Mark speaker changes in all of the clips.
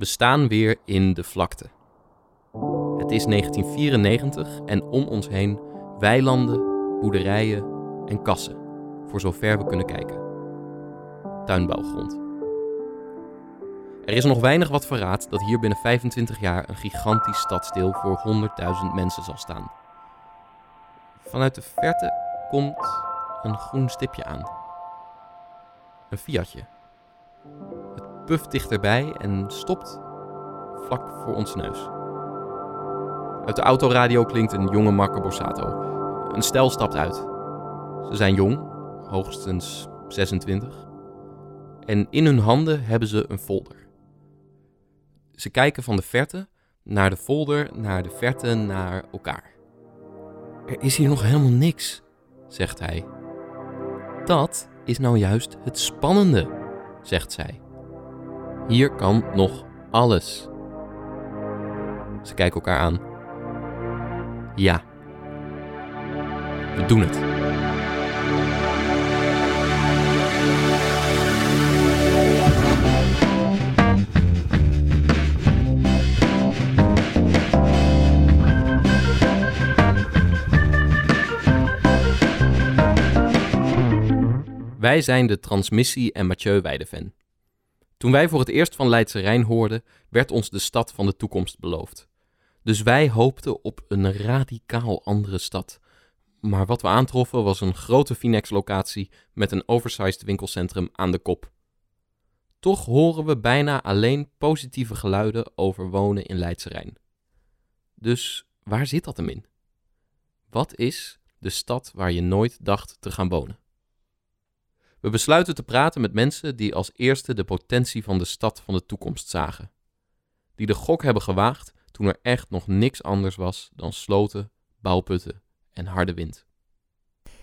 Speaker 1: We staan weer in de vlakte. Het is 1994 en om ons heen weilanden, boerderijen en kassen, voor zover we kunnen kijken. Tuinbouwgrond. Er is nog weinig wat verraadt dat hier binnen 25 jaar een gigantisch stadsdeel voor 100.000 mensen zal staan. Vanuit de verte komt een groen stipje aan. Een Fiatje. Puft dichterbij en stopt vlak voor ons neus. Uit de autoradio klinkt een jonge Marco Borsato. Een stel stapt uit. Ze zijn jong, hoogstens 26. En in hun handen hebben ze een folder. Ze kijken van de verte naar de folder, naar de verte, naar elkaar. Er is hier nog helemaal niks, zegt hij. Dat is nou juist het spannende, zegt zij. Hier kan nog alles. Ze kijken elkaar aan. Ja. We doen het. Wij zijn de Transmissie en Mathieu Weideven. Toen wij voor het eerst van Leidse Rijn hoorden, werd ons de stad van de toekomst beloofd. Dus wij hoopten op een radicaal andere stad. Maar wat we aantroffen was een grote Finex-locatie met een oversized winkelcentrum aan de kop. Toch horen we bijna alleen positieve geluiden over wonen in Leidse Rijn. Dus waar zit dat hem in? Wat is de stad waar je nooit dacht te gaan wonen? We besluiten te praten met mensen die als eerste de potentie van de stad van de toekomst zagen. Die de gok hebben gewaagd toen er echt nog niks anders was dan sloten, bouwputten en harde wind.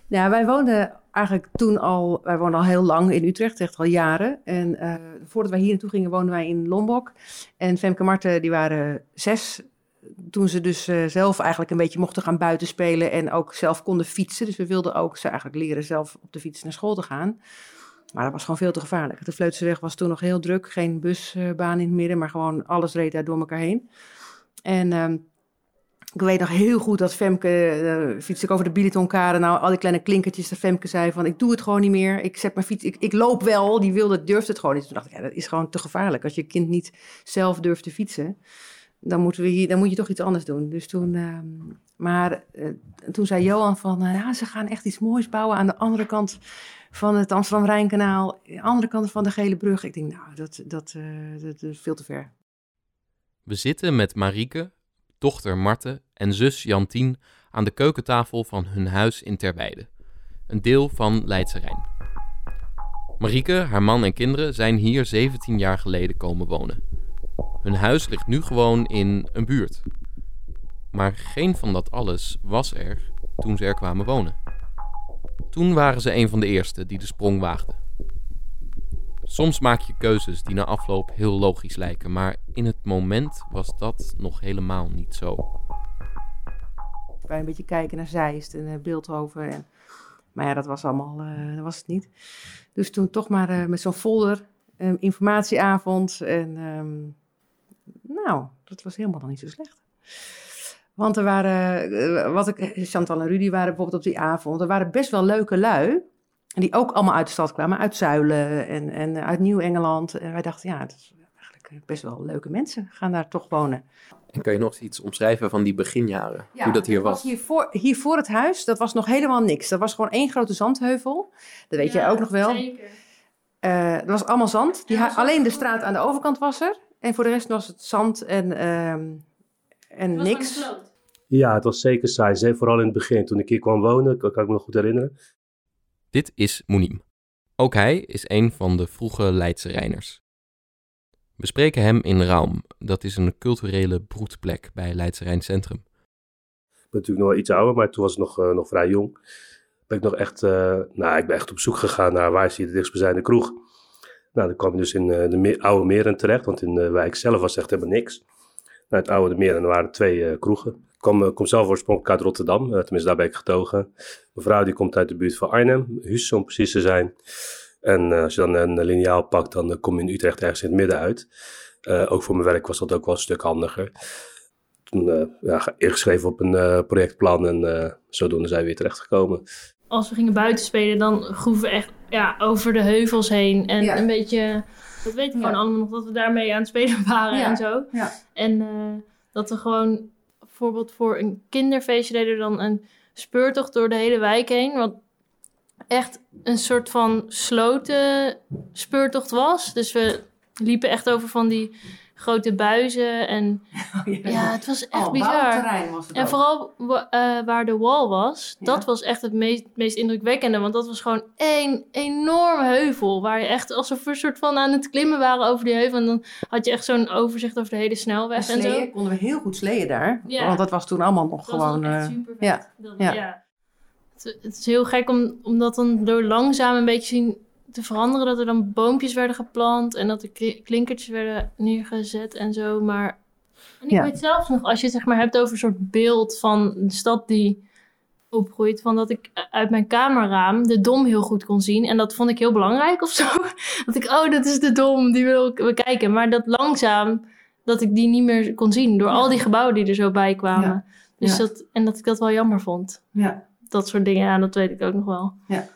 Speaker 2: Ja, wij woonden eigenlijk toen al, wij woonden al heel lang in Utrecht, echt al jaren. En uh, voordat wij hier naartoe gingen, woonden wij in Lombok. En Femke en Marten, die waren zes toen ze dus uh, zelf eigenlijk een beetje mochten gaan buitenspelen en ook zelf konden fietsen. Dus we wilden ook ze eigenlijk leren zelf op de fiets naar school te gaan. Maar dat was gewoon veel te gevaarlijk. De Vleutseweg was toen nog heel druk. Geen busbaan in het midden, maar gewoon alles reed daar door elkaar heen. En uh, ik weet nog heel goed dat Femke, uh, ik over de Bilitonkade, nou al die kleine klinkertjes, dat Femke zei van ik doe het gewoon niet meer. Ik zet mijn fiets, ik, ik loop wel. Die wilde, durfde het gewoon niet. Toen dacht ik, ja, dat is gewoon te gevaarlijk als je kind niet zelf durft te fietsen dan, moeten we hier, dan moet je toch iets anders doen. Dus toen, uh, maar uh, toen zei Johan van, uh, ja, ze gaan echt iets moois bouwen aan de andere kant van het Amsterdam-Rijnkanaal, de andere kant van de Gele Brug. Ik denk, nou, dat, dat, uh, dat, is veel te ver.
Speaker 1: We zitten met Marieke, dochter Marte en zus Jantien aan de keukentafel van hun huis in Terweide, een deel van Leidse Rijn. Marieke, haar man en kinderen zijn hier 17 jaar geleden komen wonen. Hun huis ligt nu gewoon in een buurt. Maar geen van dat alles was er toen ze er kwamen wonen. Toen waren ze een van de eerste die de sprong waagden. Soms maak je keuzes die na afloop heel logisch lijken, maar in het moment was dat nog helemaal niet zo.
Speaker 2: Wij een beetje kijken naar Zeist en uh, Beeldhoven. En... Maar ja, dat was allemaal, uh, dat was het niet. Dus toen toch maar uh, met zo'n folder, informatieavond en... Um, nou, dat was helemaal nog niet zo slecht. Want er waren, eh, wat ik, Chantal en Rudy waren bijvoorbeeld op die avond, er waren best wel leuke lui. Die ook allemaal uit de stad kwamen, uit Zuilen en, en uit Nieuw-Engeland. En wij dachten, ja, dat is eigenlijk best wel leuke mensen gaan daar toch wonen.
Speaker 1: En kan je nog iets omschrijven van die beginjaren? Ja, hoe dat hier was?
Speaker 2: was hier, voor, hier voor het huis, dat was nog helemaal niks. Dat was gewoon één grote zandheuvel. Dat weet ja, je ook nog wel. Zeker. Uh, dat was allemaal zand. Die, alleen de straat aan de overkant was er. En voor de rest was het zand en, um, en was niks.
Speaker 3: Ja, het was zeker saai. Vooral in het begin, toen ik hier kwam wonen, kan, kan ik me nog goed herinneren.
Speaker 1: Dit is Moenim. Ook hij is een van de vroege Leidse Reiners. We spreken hem in Raum. Dat is een culturele broedplek bij Leidse Rijn Centrum.
Speaker 3: Ik ben natuurlijk nog wel iets ouder, maar toen was ik nog, uh, nog vrij jong. Ben ik nog echt, uh, nou, ik ben echt op zoek gegaan naar waar is hier de dichtstbijzijnde kroeg. Nou, dan kwam je dus in uh, de Oude Meren terecht, want in de wijk zelf was echt helemaal niks. Nou, het Oude Meren waren twee uh, kroegen. Ik kom, kom, zelf oorspronkelijk uit Rotterdam, tenminste daar ben ik getogen. Mijn vrouw die komt uit de buurt van Arnhem, Huus om precies te zijn. En als je dan een lineaal pakt, dan kom je in Utrecht ergens in het midden uit. ook voor mijn werk was dat ook wel een stuk handiger. Toen ingeschreven op een projectplan en zodoende zijn we weer terechtgekomen
Speaker 4: als we gingen buiten spelen, dan groeven we echt ja, over de heuvels heen. En een beetje, dat weet ik gewoon allemaal nog, dat we daarmee aan het spelen waren en zo. En uh, dat we gewoon, bijvoorbeeld voor een kinderfeestje deden we dan een speurtocht door de hele wijk heen. Wat echt een soort van sloten speurtocht was. Dus we liepen echt over van die grote buizen. En oh, ja. het was echt oh, bizar. Was en vooral uh, waar de wall was, dat was echt het meest, meest indrukwekkende. Want dat was gewoon één enorme heuvel. Waar je echt alsof we een soort van aan het klimmen waren over die heuvel. En dan had je echt zo'n overzicht over de hele snelweg en, en zo.
Speaker 2: konden we heel goed sleeën daar. Ja. Want dat was toen allemaal nog gewoon... Uh, super ja.
Speaker 4: ja. Het, het, is heel gek om, om dat dan door langzaam een beetje zien te veranderen. Dat er dan boompjes werden geplant en dat er klinkertjes werden neergezet en zo. Maar en ik weet zelfs nog, als je het zeg maar hebt over een soort beeld van de stad die opgroeit, van dat ik uit mijn kamerraam de dom heel goed kon zien. En dat vond ik heel belangrijk of zo. Dat ik, oh, dat is de dom, die wil ik bekijken. Maar dat langzaam, dat ik die niet meer kon zien door al die gebouwen die er zo bij kwamen. Dus Dat, en dat ik dat wel jammer vond. Ja. Dat soort dingen, ja, dat weet ik ook nog wel. Ja.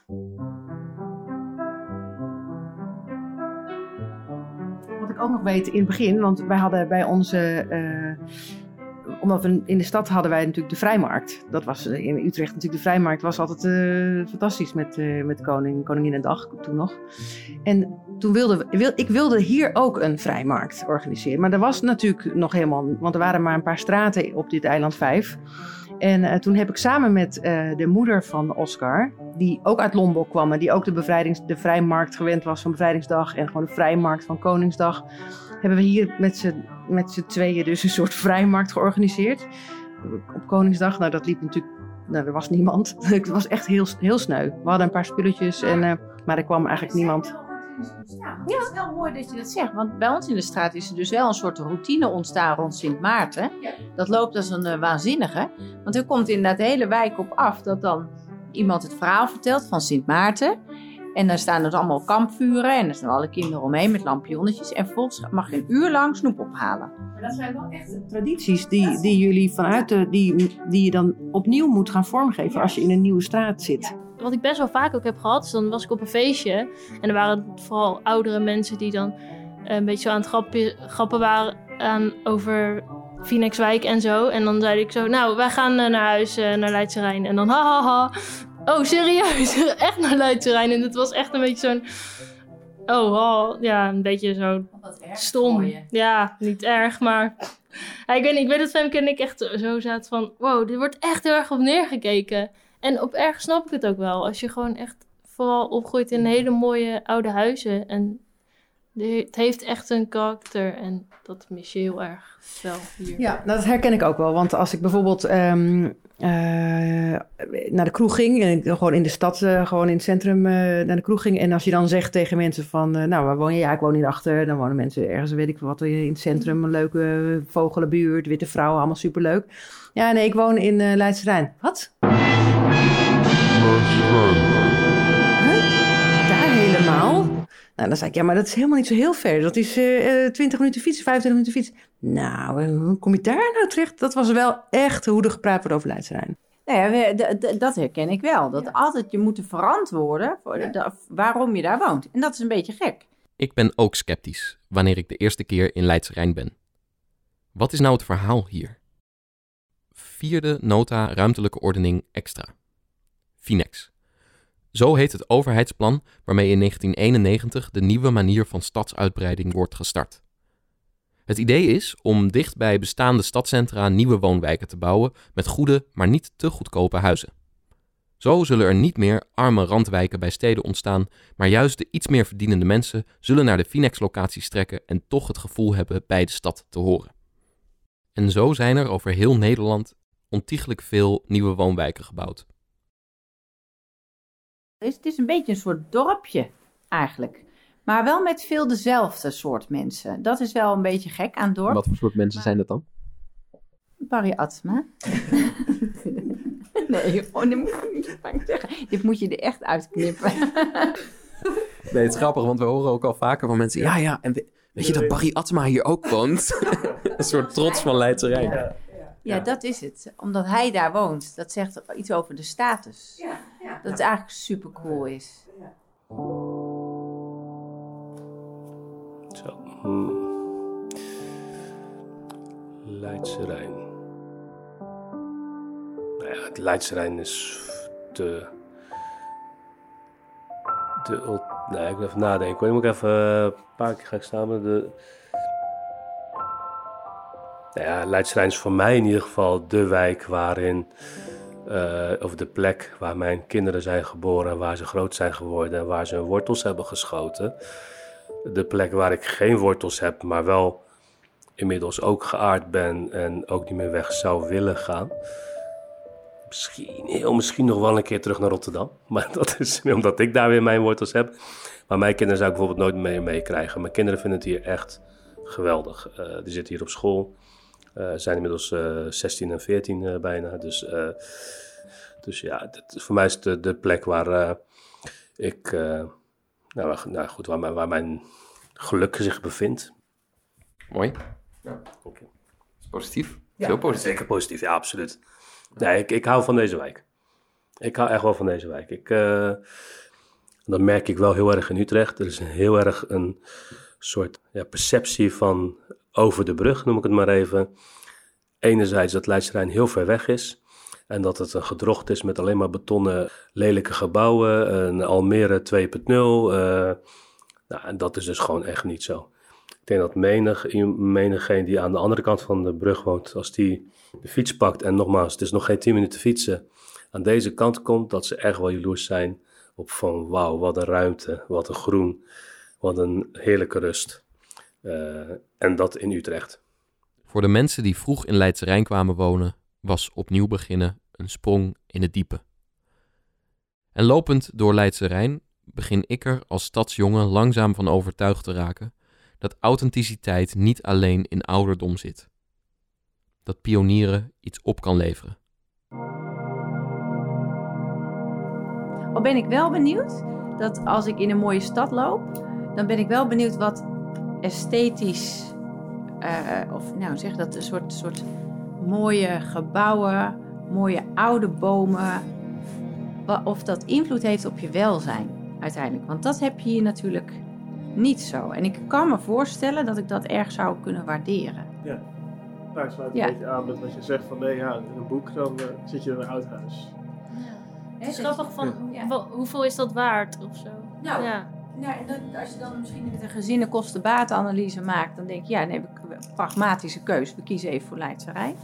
Speaker 2: Ook nog weten in het begin, want wij hadden bij onze. Uh, omdat we in de stad hadden wij natuurlijk de vrijmarkt. Dat was eh, in Utrecht natuurlijk de vrijmarkt. Was altijd uh, fantastisch met, met koning, Koninginnedag toen nog. En toen wilde wil, ik wilde hier ook een vrijmarkt organiseren. Maar er was natuurlijk nog helemaal, want er waren maar een paar straten op dit eiland 5. En uh, toen heb ik samen met uh, de moeder van Oscar, die ook uit Lombok kwam en die ook de, bevrijdings, de vrijmarkt gewend was van Bevrijdingsdag en gewoon de vrijmarkt van Koningsdag, hebben we hier met z'n tweeën dus een soort vrijmarkt georganiseerd. Op Koningsdag, nou dat liep natuurlijk, nou er was niemand. het was echt heel, heel sneu. We hadden een paar spulletjes, en, uh, maar er kwam eigenlijk niemand.
Speaker 5: Ja, het is wel mooi dat je dat zegt. Want bij ons in de straat is er dus wel een soort routine ontstaan rond Sint Maarten. Dat loopt als een uh, waanzinnige. Want er komt inderdaad de hele wijk op af dat dan iemand het verhaal vertelt van Sint Maarten. En dan staan er allemaal kampvuren en er staan alle kinderen omheen met lampionnetjes. En vervolgens mag je een uur lang snoep ophalen.
Speaker 2: Maar dat zijn wel echt tradities die, die jullie vanuit de, die, die je dan opnieuw moet gaan vormgeven als je in een nieuwe straat zit
Speaker 4: wat ik best wel vaak ook heb gehad, is dan was ik op een feestje. En er waren vooral oudere mensen die dan een beetje zo aan het grappen, grappen waren aan, over Phoenixwijk en zo. En dan zei ik zo, nou, wij gaan eh, naar huis, uh, naar Leidse Rijn. En dan, hahaha. Ha, ha. Oh, serieus? echt naar Leidse Rijn? En het was echt een beetje zo'n... Oh, oh, ja, een beetje zo stom. Ja, niet erg, maar... ik weet niet, ik weet dat Femke en ik echt zo zaten van... Wow, dit wordt echt heel erg op neergekeken. En op erg snap ik het ook wel. Als je gewoon echt vooral opgroeit in hele mooie oude huizen. En het heeft echt een karakter. En dat mis je heel erg wel hier.
Speaker 2: Ja, nou, dat herken ik ook wel. Want als ik bijvoorbeeld ehm, eh, naar de kroeg ging. En gewoon in de stad, uh, gewoon in het centrum uh, naar de kroeg ging. En als je dan zegt tegen mensen van, nou waar woon je? Ja, ik woon hierachter. Dan wonen mensen ergens, weet ik wat, in het centrum. Een leuke vogelenbuurt, witte vrouwen, allemaal superleuk. Ja, nee, ik woon in uh, Leidse Rijn. Wat? Daar helemaal? Nou, dan zei ik, ja, maar dat is helemaal niet zo heel ver. Dat is uh, eh, 20 eh, minuten fietsen, 25 minuten fietsen. Nou, hoe kom je daar nou terecht? Dat was wel echt hoe er gepraat wordt over Leidse
Speaker 5: Nou ja, dat herken ik wel. Dat altijd je moet verantwoorden voor waarom je daar woont. En dat is een beetje gek.
Speaker 1: Ik ben ook sceptisch wanneer ik de eerste keer in Leidse Rijn ben. Wat is nou het verhaal hier? Vierde nota ruimtelijke ordening extra. Finex. Zo heet het overheidsplan waarmee in 1991 de nieuwe manier van stadsuitbreiding wordt gestart. Het idee is om dicht bij bestaande stadcentra nieuwe woonwijken te bouwen met goede, maar niet te goedkope huizen. Zo zullen er niet meer arme randwijken bij steden ontstaan, maar juist de iets meer verdienende mensen zullen naar de Finex-locaties trekken en toch het gevoel hebben bij de stad te horen. En zo zijn er over heel Nederland ontiegelijk veel nieuwe woonwijken gebouwd.
Speaker 5: Het is een beetje een soort dorpje eigenlijk. Maar wel met veel dezelfde soort mensen. Dat is wel een beetje gek aan dorp.
Speaker 1: Wat voor soort mensen zijn dat dan?
Speaker 5: Barry Atma. nee, oh, dit moet je niet zeggen. Dit moet je er echt uitknippen.
Speaker 1: Nee, het is grappig, want we horen ook al vaker van mensen... Ja, ja, en weet je dat Barry Atma hier ook woont? een soort trots van Leidse Rijn.
Speaker 5: Ja, dat is het. Omdat hij daar woont. Dat zegt iets over de status. Ja, ja. Dat het eigenlijk super cool is.
Speaker 3: Zo. Hmm. Leidse Rijn. Nou ja, het Leidse Rijn is de... de nee, ik moet even nadenken. Ik moet even een paar keer ga ik staan. De, nou ja, Leidse is voor mij in ieder geval de wijk waarin, uh, of de plek waar mijn kinderen zijn geboren, waar ze groot zijn geworden en waar ze hun wortels hebben geschoten. De plek waar ik geen wortels heb, maar wel inmiddels ook geaard ben en ook niet meer weg zou willen gaan. Misschien, heel misschien nog wel een keer terug naar Rotterdam. Maar dat is omdat ik daar weer mijn wortels heb. Maar mijn kinderen zou ik bijvoorbeeld nooit meer meekrijgen. Mijn kinderen vinden het hier echt geweldig. Uh, die zitten hier op school. Uh, zijn inmiddels uh, eh, 16 en 14 uh, bijna. Dus, dus ja, dit, voor mij is het de, de plek waar ik, nou, nou, goed, waar, mijn, waar mijn geluk zich bevindt.
Speaker 1: Mooi. Ja. Okay. Positief? Ja, Heel positief.
Speaker 3: Zeker positief, ja, absoluut. Nee, ik, ik hou van deze wijk. Ik hou echt wel van deze wijk. Ik, dat merk ik wel heel erg in Utrecht. Er is een heel erg een soort ja, perceptie van over de brug, noem ik het maar even. Enerzijds dat Leidsterrein heel ver weg is. En dat het een gedrocht is met alleen maar betonnen lelijke gebouwen. Een Almere 2.0. Uh, eh, nou, dat is dus gewoon echt niet zo. Ik denk dat menig, menigeen die aan de andere kant van de brug woont, als die de fiets pakt en nogmaals, het is nog geen 10 minuten fietsen, aan deze kant komt, dat ze echt wel jaloers zijn op van wauw, wat een ruimte, wat een groen, wat een heerlijke rust. Uh, en dat in Utrecht.
Speaker 1: Voor de mensen die vroeg in Leidse Rijn kwamen wonen, was opnieuw beginnen een sprong in het diepe. En lopend door Leidse Rijn begin ik er als stadsjongen langzaam van overtuigd te raken dat authenticiteit niet alleen in ouderdom zit. Dat pionieren iets op kan leveren.
Speaker 5: Al ben ik wel benieuwd dat als ik in een mooie stad loop, dan ben ik wel benieuwd wat esthetisch, uh, of nou zeg dat, een soort, soort mooie gebouwen, mooie oude bomen, of dat invloed heeft op je welzijn uiteindelijk. Want dat heb je hier natuurlijk niet zo. En ik kan me voorstellen dat ik dat erg zou kunnen waarderen.
Speaker 6: Ja, nou, ik sluit een beetje aan met wat je zegt van nee, ja, in een boek dan uh, zit je in een oud huis.
Speaker 4: Ja. Het is grappig van, hoeveel is dat waard of zo?
Speaker 5: Nou, ja. Nou, als je dan misschien met een gezinnen-kosten-batenanalyse maakt, dan denk je, ja, nee, heb ik een pragmatische keuze. We kiezen even voor Leidse Rijn.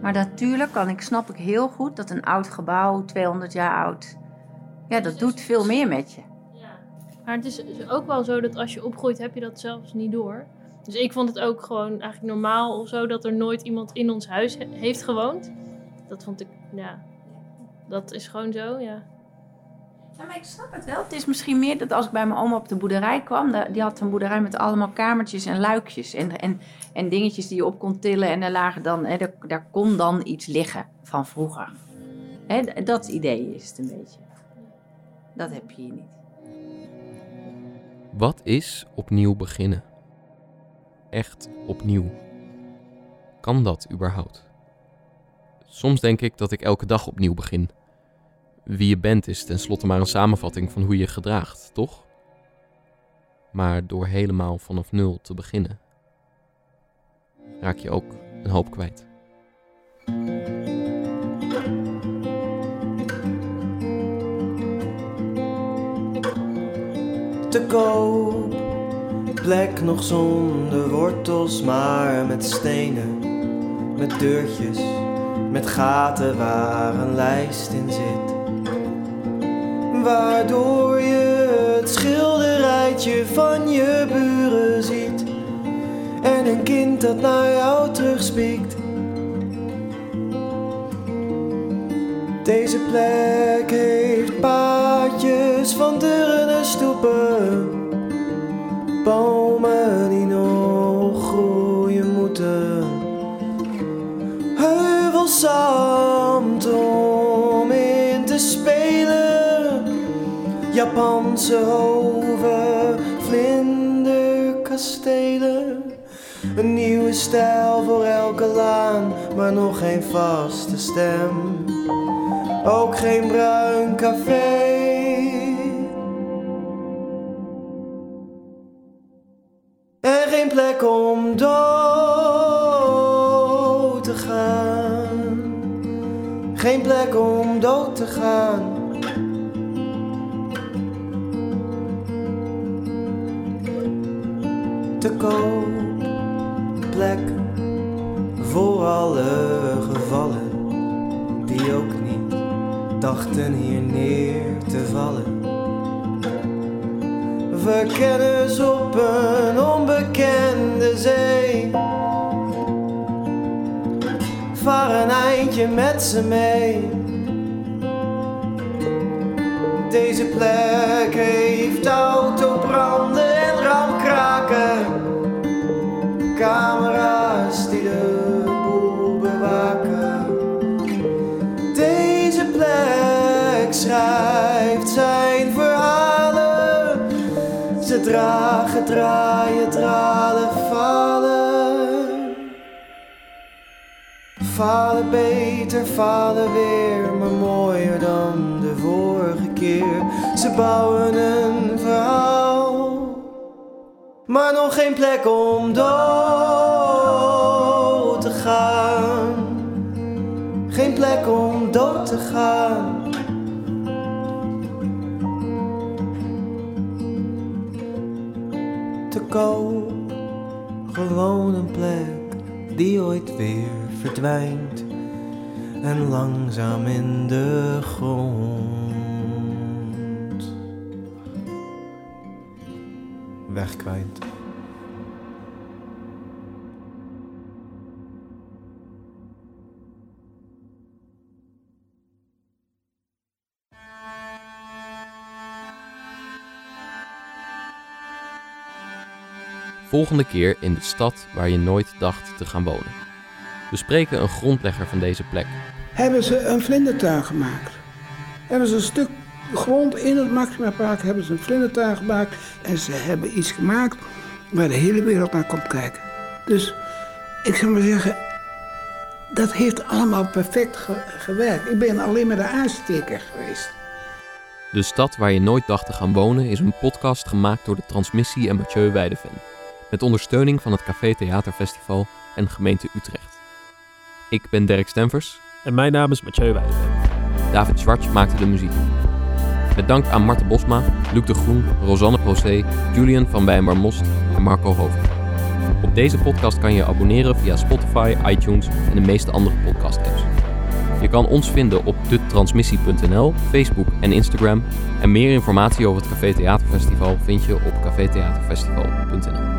Speaker 5: Maar natuurlijk kan ik, snap ik heel goed dat een oud gebouw, 200 jaar oud, ja, dat doet veel meer met je. Ja.
Speaker 4: Maar het is ook wel zo dat als je opgroeit, heb je dat zelfs niet door. Dus ik vond het ook gewoon eigenlijk normaal of zo dat er nooit iemand in ons huis heeft gewoond. Dat vond ik, ja, dat is gewoon zo, ja.
Speaker 5: Ja, maar ik snap het wel. Het is misschien meer dat als ik bij mijn oma op de boerderij kwam, die had een boerderij met allemaal kamertjes en luikjes en, en, en dingetjes die je op kon tillen. En daar, lagen dan, hè, daar, daar kon dan iets liggen van vroeger. Hè, dat idee is het een beetje. Dat heb je hier niet.
Speaker 1: Wat is opnieuw beginnen? Echt opnieuw. Kan dat überhaupt? Soms denk ik dat ik elke dag opnieuw begin. Wie je bent is tenslotte maar een samenvatting van hoe je gedraagt, toch? Maar door helemaal vanaf nul te beginnen, raak je ook een hoop kwijt.
Speaker 7: Te koop, plek nog zonder wortels, maar met stenen, met deurtjes, met gaten waar een lijst in zit waardoor je het schilderijtje van je buren ziet. En een kind dat naar jou terugspiekt. Deze plek heeft paadjes van deuren en stoepen, bomen die nog groeien moeten, heuvels Japanse hoven, vlinderkastelen. Een nieuwe stijl voor elke laan, maar nog geen vaste stem. Ook geen bruin café. En geen plek om dood te gaan. Geen plek om dood te gaan. Plek voor alle gevallen die ook niet dachten hier neer te vallen. Verkenners op een onbekende zee. Vaar een eindje met ze mee. Deze plek heeft autobranden dragen, draaien, dralen, falen. Falen beter, falen weer, maar mooier dan de vorige keer. Ze bouwen een verhaal, maar nog geen plek om dood te gaan. Geen plek om dood te gaan. Gewoon een plek die ooit weer verdwijnt en langzaam in de grond wegkwijnt.
Speaker 1: Volgende keer in de stad waar je nooit dacht te gaan wonen. We spreken een grondlegger van deze plek.
Speaker 8: Hebben ze een vlindertuin gemaakt? Hebben ze een stuk grond in het Maxima Park hebben ze een vlindertuin gemaakt en ze hebben iets gemaakt waar de hele wereld naar komt kijken. Dus ik zou maar zeggen, dat heeft allemaal perfect ge- gewerkt. Ik ben alleen maar de aansteker geweest.
Speaker 1: De stad waar je nooit dacht te gaan wonen is een podcast gemaakt door de Transmissie en Mathieu Weideven. Met ondersteuning van het Café Theaterfestival en gemeente Utrecht. Ik ben Dirk Stemvers.
Speaker 6: En mijn naam is Mathieu Weideven.
Speaker 1: David Schwartz maakte de muziek. Met dank aan Marten Bosma, Luc de Groen, Rosanne Procé, Julian van Wijnbar Most en Marco Hoofd. Op deze podcast kan je je abonneren via Spotify, iTunes en de meeste andere podcast-apps. Je kan ons vinden op detransmissie.nl, Facebook en Instagram. En meer informatie over het Café Theaterfestival vind je op cafetheaterfestival.nl.